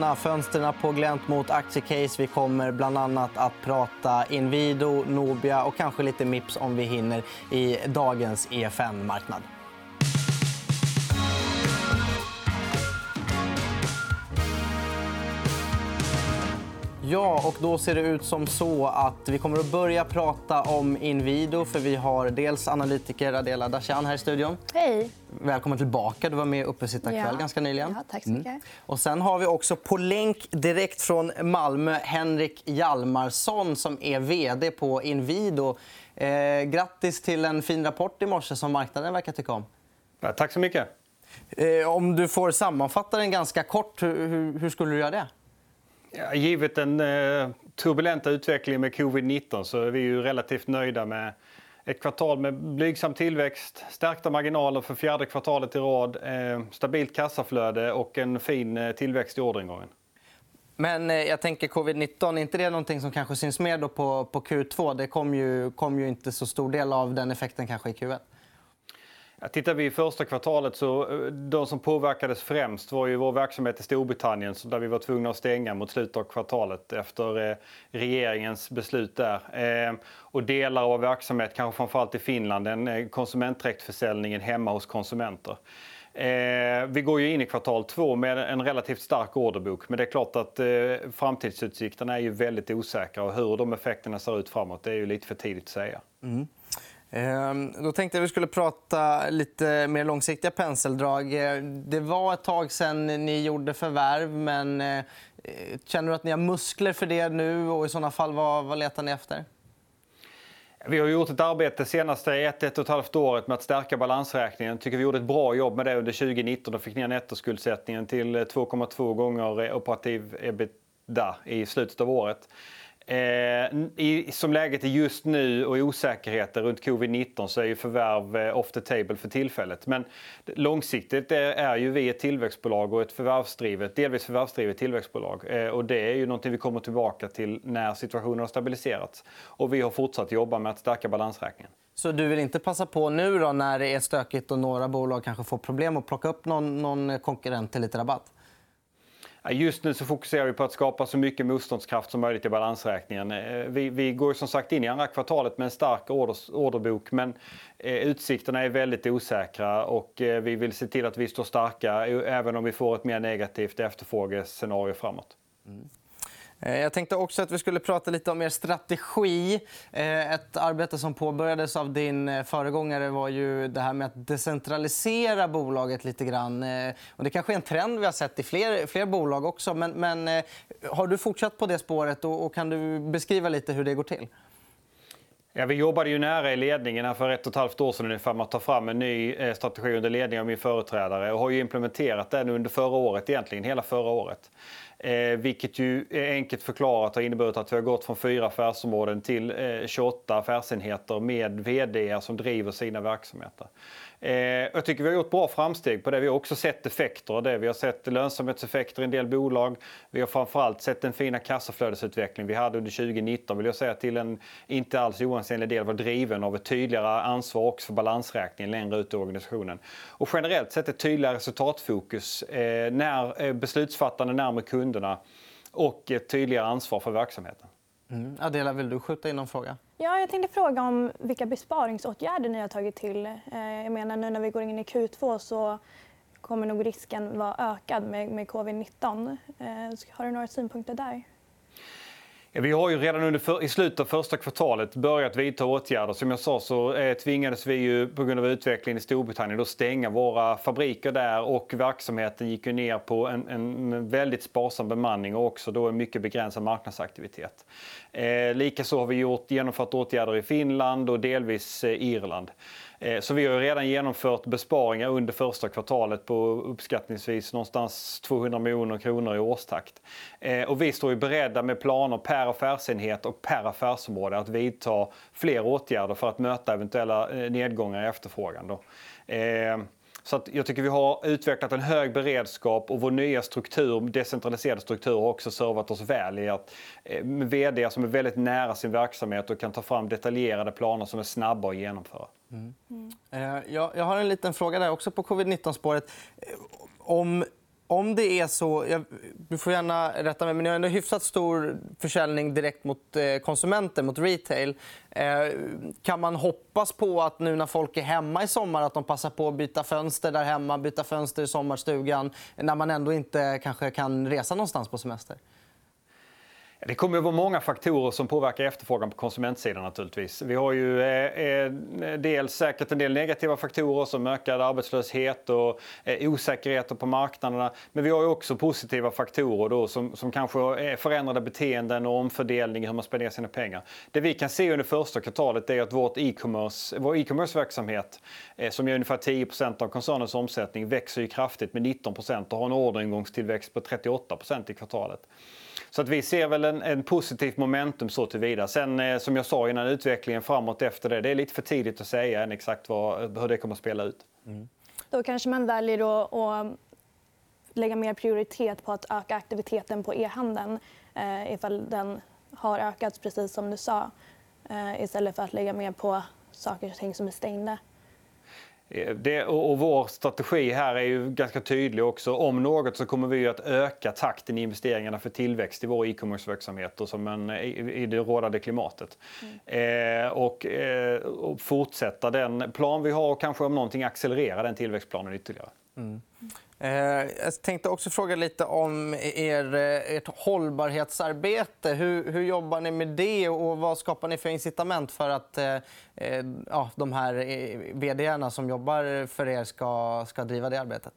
öppna fönstren på glänt mot aktiecase. Vi kommer bland annat att prata Inwido, Nobia och kanske lite Mips om vi hinner i dagens EFN-marknad. Ja, och då ser det ut som så att vi kommer att börja prata om Inwido. För vi har dels analytiker Adela Dashian här i studion. Hej. Välkommen tillbaka. Du var med i Uppesittarkväll ja. ganska nyligen. Ja, tack så mycket. Mm. Och sen har vi också på länk direkt från Malmö Henrik Hjalmarsson som är vd på Inwido. Eh, grattis till en fin rapport i morse som marknaden verkar tycka om. Ja, tack så mycket. Eh, om du får sammanfatta den ganska kort, hur, hur skulle du göra det? Ja, givet den eh, turbulenta utvecklingen med covid-19 så är vi ju relativt nöjda med ett kvartal med blygsam tillväxt, stärkta marginaler för fjärde kvartalet i rad, eh, stabilt kassaflöde och en fin eh, tillväxt i orderingången. Men eh, jag tänker covid-19, är inte det någonting som kanske syns mer då på, på Q2? Det kom ju, kom ju inte så stor del av den effekten kanske i Q1. Ja, tittar vi i första kvartalet så eh, de som påverkades främst var ju vår verksamhet i Storbritannien där vi var tvungna att stänga mot slutet av kvartalet efter eh, regeringens beslut där. Eh, och delar av verksamhet, kanske framförallt i Finland, den eh, konsumentdräktförsäljningen hemma hos konsumenter. Ehm, vi går ju in i kvartal två med en relativt stark orderbok men det är klart att eh, framtidsutsikterna är ju väldigt osäkra och hur de effekterna ser ut framåt det är ju lite för tidigt att säga. Mm. Ehm, då tänkte jag att vi skulle prata lite mer långsiktiga penseldrag. Eh, det var ett tag sen ni gjorde förvärv. men eh, Känner du att ni har muskler för det nu? och I såna fall, vad, letar ni efter? Vi har gjort ett arbete senaste ett, ett och ett halvt året med att stärka balansräkningen. Tycker vi gjorde ett bra jobb med det under 2019 och fick ner nettoskuldsättningen till 2,2 gånger operativ ebitda i slutet av året. Eh, i, som läget är just nu och osäkerheter runt covid-19 så är ju förvärv eh, off the table för tillfället. Men långsiktigt är, är ju vi ett tillväxtbolag och ett förvärvsdrivet, delvis förvärvsdrivet tillväxtbolag. Eh, och det är ju någonting vi kommer tillbaka till när situationen har stabiliserats. Och vi har fortsatt jobba med att stärka balansräkningen. Så du vill inte passa på nu då när det är stökigt och några bolag kanske får problem att plocka upp någon, någon konkurrent till lite rabatt? Just nu så fokuserar vi på att skapa så mycket motståndskraft som möjligt i balansräkningen. Eh, vi, vi går som sagt in i andra kvartalet med en stark orders, orderbok men eh, utsikterna är väldigt osäkra och eh, vi vill se till att vi står starka eh, även om vi får ett mer negativt efterfrågescenario framåt. Mm. Eh, jag tänkte också att vi skulle prata lite om er strategi. Eh, ett arbete som påbörjades av din eh, föregångare var ju det här med att decentralisera bolaget lite grann. Och det kanske är en trend vi har sett i fler, fler bolag också. Men, men har du fortsatt på det spåret och, kan du beskriva lite hur det går till? Ja, vi jobbade ju nära i ledningen för ett och ett halvt år sedan ungefär med att ta fram en ny eh, strategi under ledning av min företrädare och har ju implementerat den under förra året, egentligen hela förra året. Eh, vilket ju är enkelt förklarat har inneburit att vi har gått från fyra affärsområden till eh, 28 affärsenheter med vd som driver sina verksamheter. Eh, jag tycker vi har gjort bra framsteg på det. Vi har också sett effekter av det. Vi har sett lönsamhetseffekter i en del bolag. Vi har framförallt sett den fina kassaflödesutveckling vi hade under 2019 vill jag säga till en inte alls oansenlig del var driven av ett tydligare ansvar också för balansräkningen längre ut i organisationen. Och generellt sett ett tydligare resultatfokus eh, när eh, beslutsfattande närmare kunderna och ett tydligare ansvar för verksamheten. Mm. Adela, vill du skjuta in någon fråga? Ja, jag tänkte fråga om vilka besparingsåtgärder ni har tagit till. Eh, jag menar, nu när vi går in i Q2 så kommer nog risken vara ökad med, med covid-19. Eh, har du några synpunkter där? Vi har ju redan under för, i slutet av första kvartalet börjat vidta åtgärder. Som jag sa så eh, tvingades vi ju på grund av utvecklingen i Storbritannien då stänga våra fabriker där och verksamheten gick ju ner på en, en väldigt sparsam bemanning och också då en mycket begränsad marknadsaktivitet. Eh, Likaså har vi gjort, genomfört åtgärder i Finland och delvis eh, Irland. Eh, så vi har redan genomfört besparingar under första kvartalet på uppskattningsvis någonstans 200 miljoner kronor i årstakt. Eh, och vi står ju beredda med planer per affärsenhet och per affärsområde att vidta fler åtgärder för att möta eventuella eh, nedgångar i efterfrågan. Då. Så att jag tycker vi har utvecklat en hög beredskap och vår nya struktur, decentraliserade struktur har också servat oss väl i att eh, med vd som är väldigt nära sin verksamhet och kan ta fram detaljerade planer som är snabba att genomföra. Mm. Mm. Eh, jag har en liten fråga där också på covid-19-spåret. Eh, om om det är så... Jag, du får gärna rätta mig, men ni har ändå hyfsat stor försäljning direkt mot eh, konsumenter, mot retail. Eh, kan man hoppas på att nu när folk är hemma i sommar att de passar på att byta fönster där hemma, byta fönster i sommarstugan när man ändå inte kanske kan resa någonstans på semester? Det kommer att vara många faktorer som påverkar efterfrågan på konsumentsidan. naturligtvis. Vi har ju eh, eh, dels säkert en del negativa faktorer som ökad arbetslöshet och eh, osäkerheter på marknaderna. Men vi har också positiva faktorer då, som, som kanske förändrade beteenden och omfördelning i hur man spenderar sina pengar. Det vi kan se under första kvartalet är att vårt e-commerce, vår e-commerce-verksamhet eh, som är ungefär 10 av koncernens omsättning växer ju kraftigt med 19% och har en orderingångstillväxt på 38% i kvartalet. Så att vi ser väl en, en positivt momentum så tillvida. Sen eh, som jag sa innan, utvecklingen framåt efter det. Det är lite för tidigt att säga än exakt vad, hur det kommer att spela ut. Mm. Då kanske man väljer att, lägga mer prioritet på att öka aktiviteten på e-handeln eh, ifall den har ökat, precis som du sa eh, istället för att lägga mer på saker och ting som är stängda. Eh, det, och, vår strategi här är ju ganska tydlig också. Om något så kommer vi att öka takten i investeringarna för tillväxt i vår e-commerce-verksamhet och som en, i, i det rådande klimatet. Mm. Eh, och, eh, och, fortsätta den plan vi har och kanske om någonting accelerera den tillväxtplanen ytterligare. Mm. Eh, jag tänkte också fråga lite om er, eh, ert hållbarhetsarbete. Hur, hur jobbar ni med det och vad skapar ni för incitament för att eh, eh ja, de här vd som jobbar för er ska, ska driva det arbetet?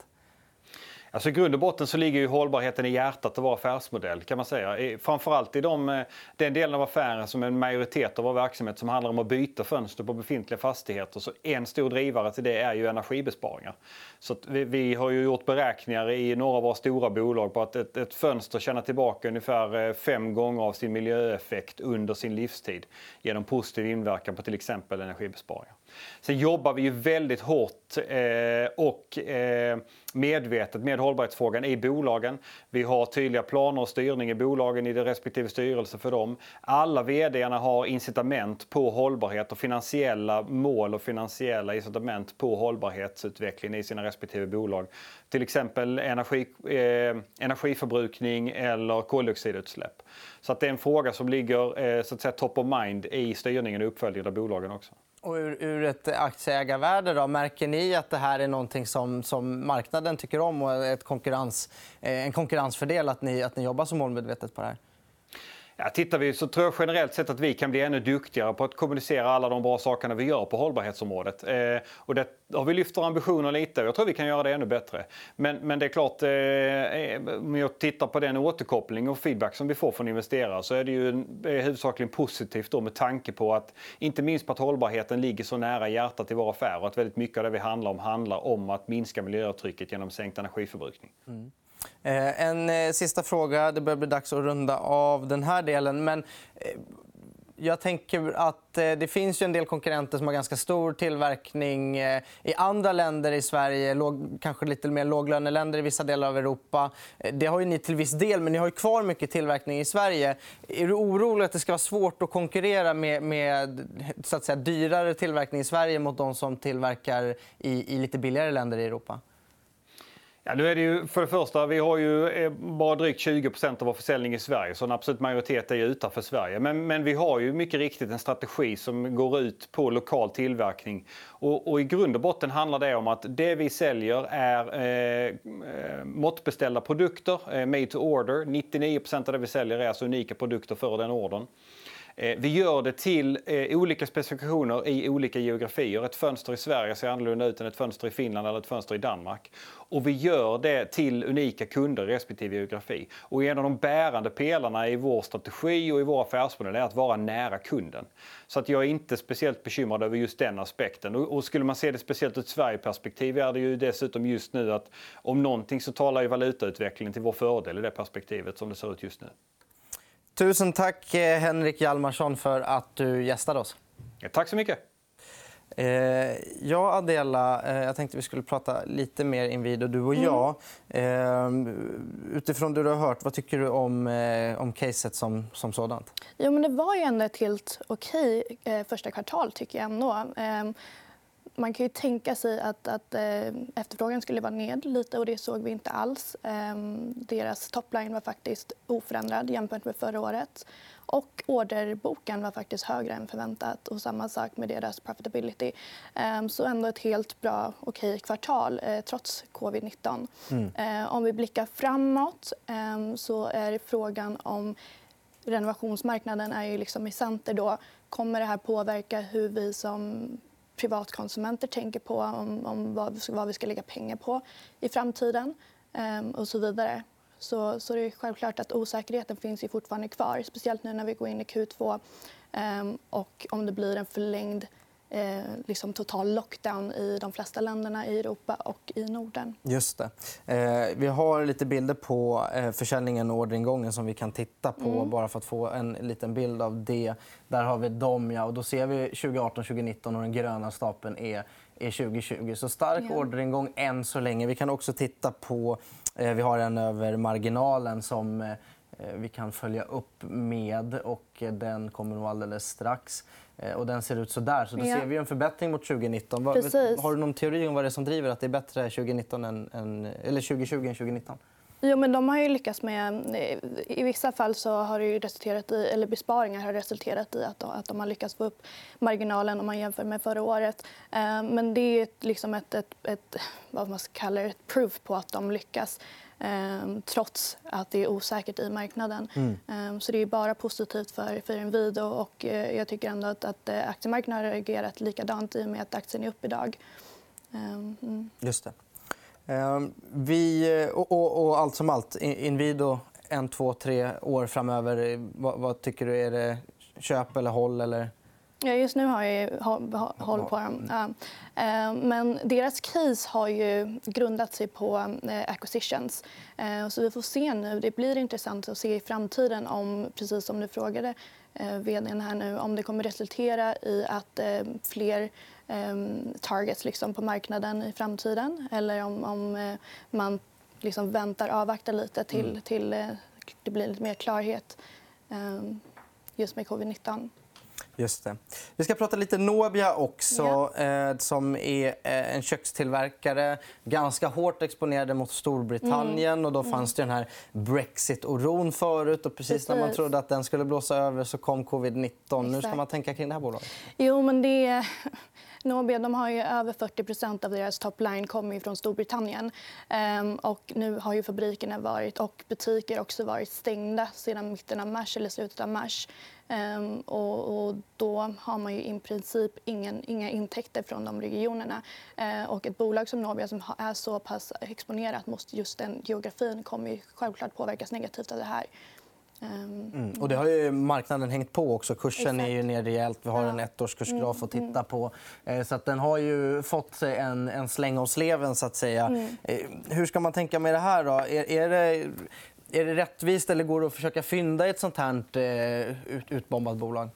Alltså I grund och botten så ligger ju hållbarheten i hjärtat av vår affärsmodell. kan man säga. Framförallt i de, eh, den delen av affären som är en majoritet av vår verksamhet som handlar om att byta fönster på befintliga fastigheter. Så en stor drivare till det är ju energibesparingar. Så vi, vi, har ju gjort beräkningar i några av våra stora bolag på att ett, ett fönster tjänar tillbaka ungefär eh, fem gånger av sin miljöeffekt under sin livstid genom positiv inverkan på till exempel energibesparingar. Sen jobbar vi ju väldigt hårt eh, och eh, medvetet med hållbarhetsfrågan i bolagen. Vi har tydliga planer och styrning i bolagen i det respektive styrelse för dem. Alla vdarna har incitament på hållbarhet och finansiella mål och finansiella incitament på hållbarhetsutveckling i sina respektive bolag. Till exempel energi, eh, energiförbrukning eller koldioxidutsläpp. Så att det är en fråga som ligger eh, så att säga, top of mind i styrningen och uppföljningen av bolagen också. Och ur, ur ett aktieägarvärde, då, märker ni att det här är någonting som, som marknaden tycker om och ett konkurrens, eh, en konkurrensfördel att ni, att ni jobbar så målmedvetet på det här? Ja, tittar vi så tror jag generellt sett att vi kan bli ännu duktigare på att kommunicera alla de bra sakerna vi gör på hållbarhetsområdet. Eh, och det har vi lyft våra ambitioner lite och jag tror vi kan göra det ännu bättre. Men, men det är klart, eh, eh om jag tittar på den återkoppling och feedback som vi får från investerare så är det ju eh, huvudsakligen positivt då med tanke på att inte minst på att hållbarheten ligger så nära hjärtat i våra affärer och att väldigt mycket av det vi handlar om handlar om att minska miljöavtrycket genom sänkt energiförbrukning. Mm. Eh, en eh, sista fråga. Det börjar bli dags att runda av den här delen. Men eh, jag tänker att det finns ju en del konkurrenter som har ganska stor tillverkning i andra länder i Sverige, kanske lite mer låglöneländer i vissa delar av Europa. Det har ju ni till viss del, men ni har kvar mycket tillverkning i Sverige. Är du orolig att det ska vara svårt att konkurrera med, med så att säga, dyrare tillverkning i Sverige mot de som tillverkar i, i lite billigare länder i Europa? Ja, nu är det ju, för det första, vi har ju eh, bara drygt 20% av vår försäljning i Sverige så en absolut majoritet är utanför Sverige. Men, men vi har ju mycket riktigt en strategi som går ut på lokal tillverkning. Och, och i grund och botten handlar det om att det vi säljer är eh, eh måttbeställda produkter, eh, made to order. 99% av det vi säljer är alltså unika produkter för den ordern. Eh, vi gör det till eh, olika specifikationer i olika geografier. Ett fönster i Sverige ser annorlunda ut än ett fönster i Finland eller ett fönster i Danmark. Och vi gör det till unika kunder i respektive geografi. Och en av de bärande pelarna i vår strategi och i vår affärsmodell är att vara nära kunden. Så att jag är inte speciellt bekymrad över just den aspekten. Och skulle man se det speciellt ur ett Sverigeperspektiv är det ju dessutom just nu att om någonting så talar ju valutautvecklingen till vår fördel i det perspektivet som det ser ut just nu. Tusen tack, eh, Henrik Hjalmarsson, för att du gästade oss. tack så mycket. Eh, ja, Adela, eh, jag tänkte vi skulle prata lite mer invid, du och jag. Mm. Utifrån det du har hört, vad tycker du om, om caset som, som sådant? Jo, men det var ju ändå ett helt okej första kvartal. tycker jag ändå. Ehm, man kan ju tänka sig att, att eh, efterfrågan skulle vara ned lite och det såg vi inte alls. Eh, deras topline var faktiskt oförändrad jämfört med förra året. Och orderboken var faktiskt högre än förväntat. Och samma sak med deras profitability. Um, så ändå ett helt bra, okej kvartal eh, trots covid-19. Mm. Eh, om vi blickar framåt eh, så är frågan om renovationsmarknaden är ju liksom i center då. Kommer det här påverka hur vi som privatkonsumenter tänker på om, om vad, vad, vi ska lägga pengar på i framtiden um, och så vidare så, så det är självklart att osäkerheten finns ju fortfarande kvar. Speciellt nu när vi går in i Q2 um, ehm, och om det blir en förlängd eh, liksom total lockdown i de flesta länderna i Europa och i Norden. Just det. Eh, vi har lite bilder på eh, försäljningen och orderingången som vi kan titta på mm. bara för att få en liten bild av det. Där har vi dem. Ja, och då ser vi 2018-2019 och den gröna stapeln är, är 2020. Så stark ja. orderingång än så länge. Vi kan också titta på Eh, vi har en över marginalen som eh, vi kan följa upp med. och Den kommer nog alldeles strax. Eh, och den ser ut så där. Så då ja. ser vi en förbättring mot 2019. Precis. Har du någon teori om vad det är som driver att det är bättre 2019 än, än, eller 2020 än 2019? Jo, men de har ju lyckats med... I vissa fall så har det resulterat i, eller besparingar har resulterat i att de, att de har lyckats få upp marginalen om man jämför med förra året. Men det är liksom ett, ett, ett, vad man kallar ett proof på att de lyckas trots att det är osäkert i marknaden. Mm. Så det är bara positivt för, för Inwido. Och eh, jag tycker ändå att, att eh, aktiemarknaden har reagerat likadant i och med att aktien är upp idag. Mm. Just det. Ehm, vi, eh, och, och, och, allt som allt, Inwido en, två, tre år framöver. Vad, vad, tycker du? Är det köp eller håll? Eller? Ja, just nu har jag håll på dem. Ja. Ehm, men deras case har ju grundat sig på eh, acquisitions. Ehm, så vi får se nu. Det blir intressant att se i framtiden om, precis som du frågade eh, vd här nu, om det kommer resultera i att fler Ehm, targets liksom på marknaden i framtiden eller om, om eh, man liksom väntar avvaktar lite till, mm. till eh, det blir lite mer klarhet ehm, just med covid-19. Just det. Vi ska prata lite Nobia också, ja. eh, som är eh, en kökstillverkare. Ganska hårt exponerade mot Storbritannien. Mm. Och då mm. fanns det den här Brexit-oron förut. Och precis, precis, när man trodde att den skulle blåsa över så kom covid-19. Exakt. Nu ska man tänka kring det här bolaget. Jo, men det... Nobia de har ju över 40% av deras topline kommer från Storbritannien. Ehm, och nu har ju fabrikerna varit, och butiker också varit stängda sedan mitten av mars eller slutet av mars. Ehm, och, och, då har man ju i princip ingen, inga intäkter från de regionerna. Ehm, och ett bolag som Nobia som är så pass exponerat mot just den geografin kommer ju självklart påverkas negativt av det här. Ehm, mm. Och det har ju marknaden hängt på också. Kursen Exakt. är ju ner rejält. Vi har en ettårskursgraf mm, att titta mm. på. Eh, så att den har ju fått sig en, en släng av sleven. Så att säga. Mm. Eh, hur ska man tänka med det här? Då? Är, är, det, är det rättvist eller går det att försöka fynda i ett sånt här eh, ut, utbombat bolag?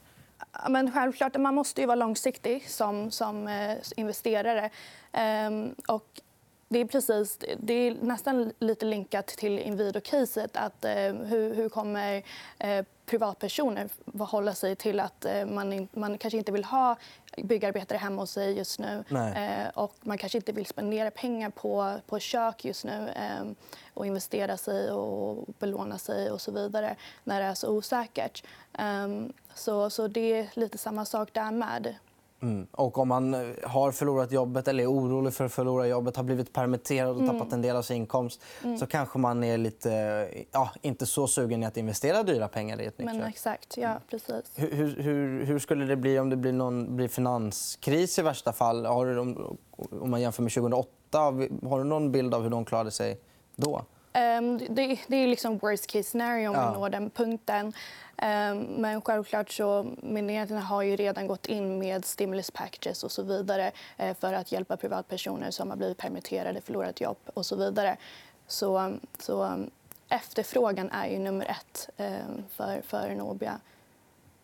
Men självklart, man måste ju vara långsiktig som, som investerare. Ehm, och det är, precis, det är nästan lite linkat till Inwido-caset. eh, hur, hur kommer eh, privatpersoner förhålla sig till att eh, man, in, man kanske inte vill ha byggarbetare hemma hos sig just nu. Eh, och man kanske inte vill spendera pengar på, på kök just nu eh, och investera sig och belåna sig och så vidare när det är så osäkert. Ehm, så, så det är lite samma sak där med. Mm. Och om man eh, har förlorat jobbet eller är orolig för att förlora jobbet, har blivit permitterad och mm. tappat en del av sin inkomst mm. så kanske man är lite, ja, inte så sugen i att investera dyra pengar i ett nytt Men, Exakt, ja, precis. Hur, hur, hur, skulle det bli om det blir, någon, blir finanskris i värsta fall? Har du, om man jämför med 2008, har du någon bild av hur de klarade sig då? Um, det, det, är liksom worst case scenario om ja. vi når den punkten. Um, men självklart så myndigheterna har ju redan gått in med stimulus packages och så vidare uh, för att hjälpa privatpersoner som har blivit permitterade, förlorat jobb och så vidare. Så, så efterfrågan är ju nummer ett um, för, för Nobia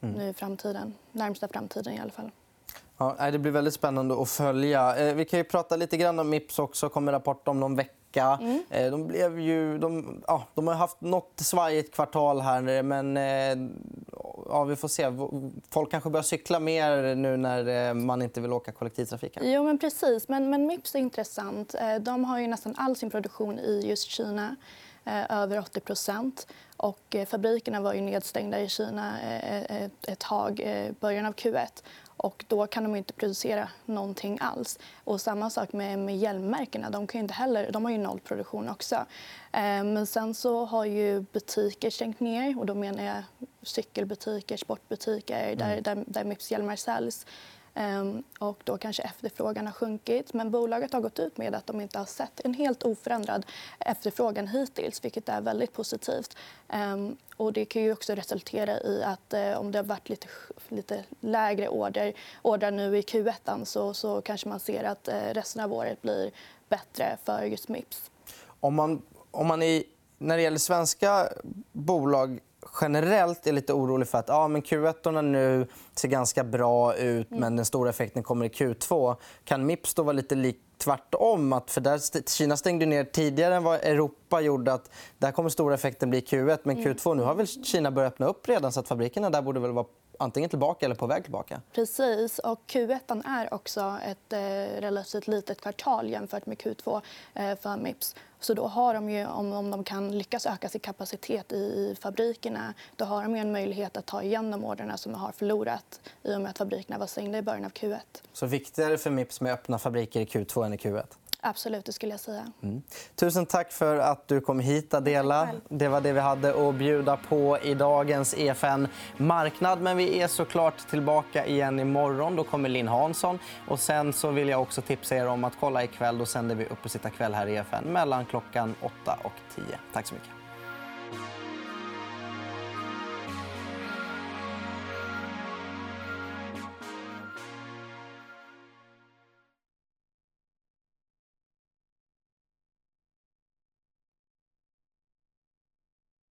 mm. nu i framtiden, närmsta framtiden i alla fall. Ja, det blir väldigt spännande att följa. Eh, vi kan ju prata lite grann om Mips också. kommer rapport om någon vecka vecka. Mm. Eh, de, blev ju, de, ja, de har haft nåt svajigt kvartal här, men eh, ja, vi får se. Folk kanske börjar cykla mer nu när eh, man inte vill åka kollektivtrafik. Jo, men precis. Men, men Mips är intressant. De har ju nästan all sin produktion i just Kina. Över 80 och Fabrikerna var ju nedstängda i Kina ett tag i början av Q1. Och då kan de inte producera någonting alls. Och samma sak med, med hjälmmärkena. De, kan inte heller, de har ju nollproduktion också. Eh, men sen så har ju butiker stängt ner. Och då menar jag cykelbutiker, sportbutiker mm. där, där, där Mips hjälmar säljs. Ehm, och då kanske efterfrågan har sjunkit. Men bolaget har gått ut med att de inte har sett en helt oförändrad efterfrågan hittills, vilket är väldigt positivt. Ehm, och det kan ju också resultera i att eh, om det har varit lite, lite lägre order, order nu i Q1 så, så kanske man ser att eh, resten av året blir bättre för just Mips. Om man, om man i, när det gäller svenska bolag generellt är lite orolig för att ja, men Q1 nu ser ganska bra ut mm. men den stora effekten kommer i Q2. Kan Mips då vara lite lik tvärtom? Att för där, Kina stängde ner tidigare än vad Europa gjorde. Att där kommer stora effekten bli Q1. Men mm. Q2 nu har väl Kina börjat öppna upp redan så att fabrikerna där borde väl vara antingen tillbaka eller på väg tillbaka. Precis. Och Q1 är också ett eh, relativt litet kvartal jämfört med Q2 eh, för Mips. Så då har de ju, om, de kan lyckas öka sin kapacitet i, i fabrikerna då har de en möjlighet att ta igen de orderna som de har förlorat i och med att fabrikerna var stängda i början av Q1. Så viktigare för Mips med öppna fabriker i Q2 än i Q1? Absolut, det skulle jag säga. Mm. Tusen tack för att du kom hit, Adela. Det var det vi hade att bjuda på i dagens EFN Marknad. Men vi är såklart tillbaka igen imorgon. Då kommer Linn Hansson. Och sen så vill jag också tipsa er om att kolla ikväll. Då sänder vi upp och sitta kväll här i EFN mellan klockan 8 och 10. Tack så mycket.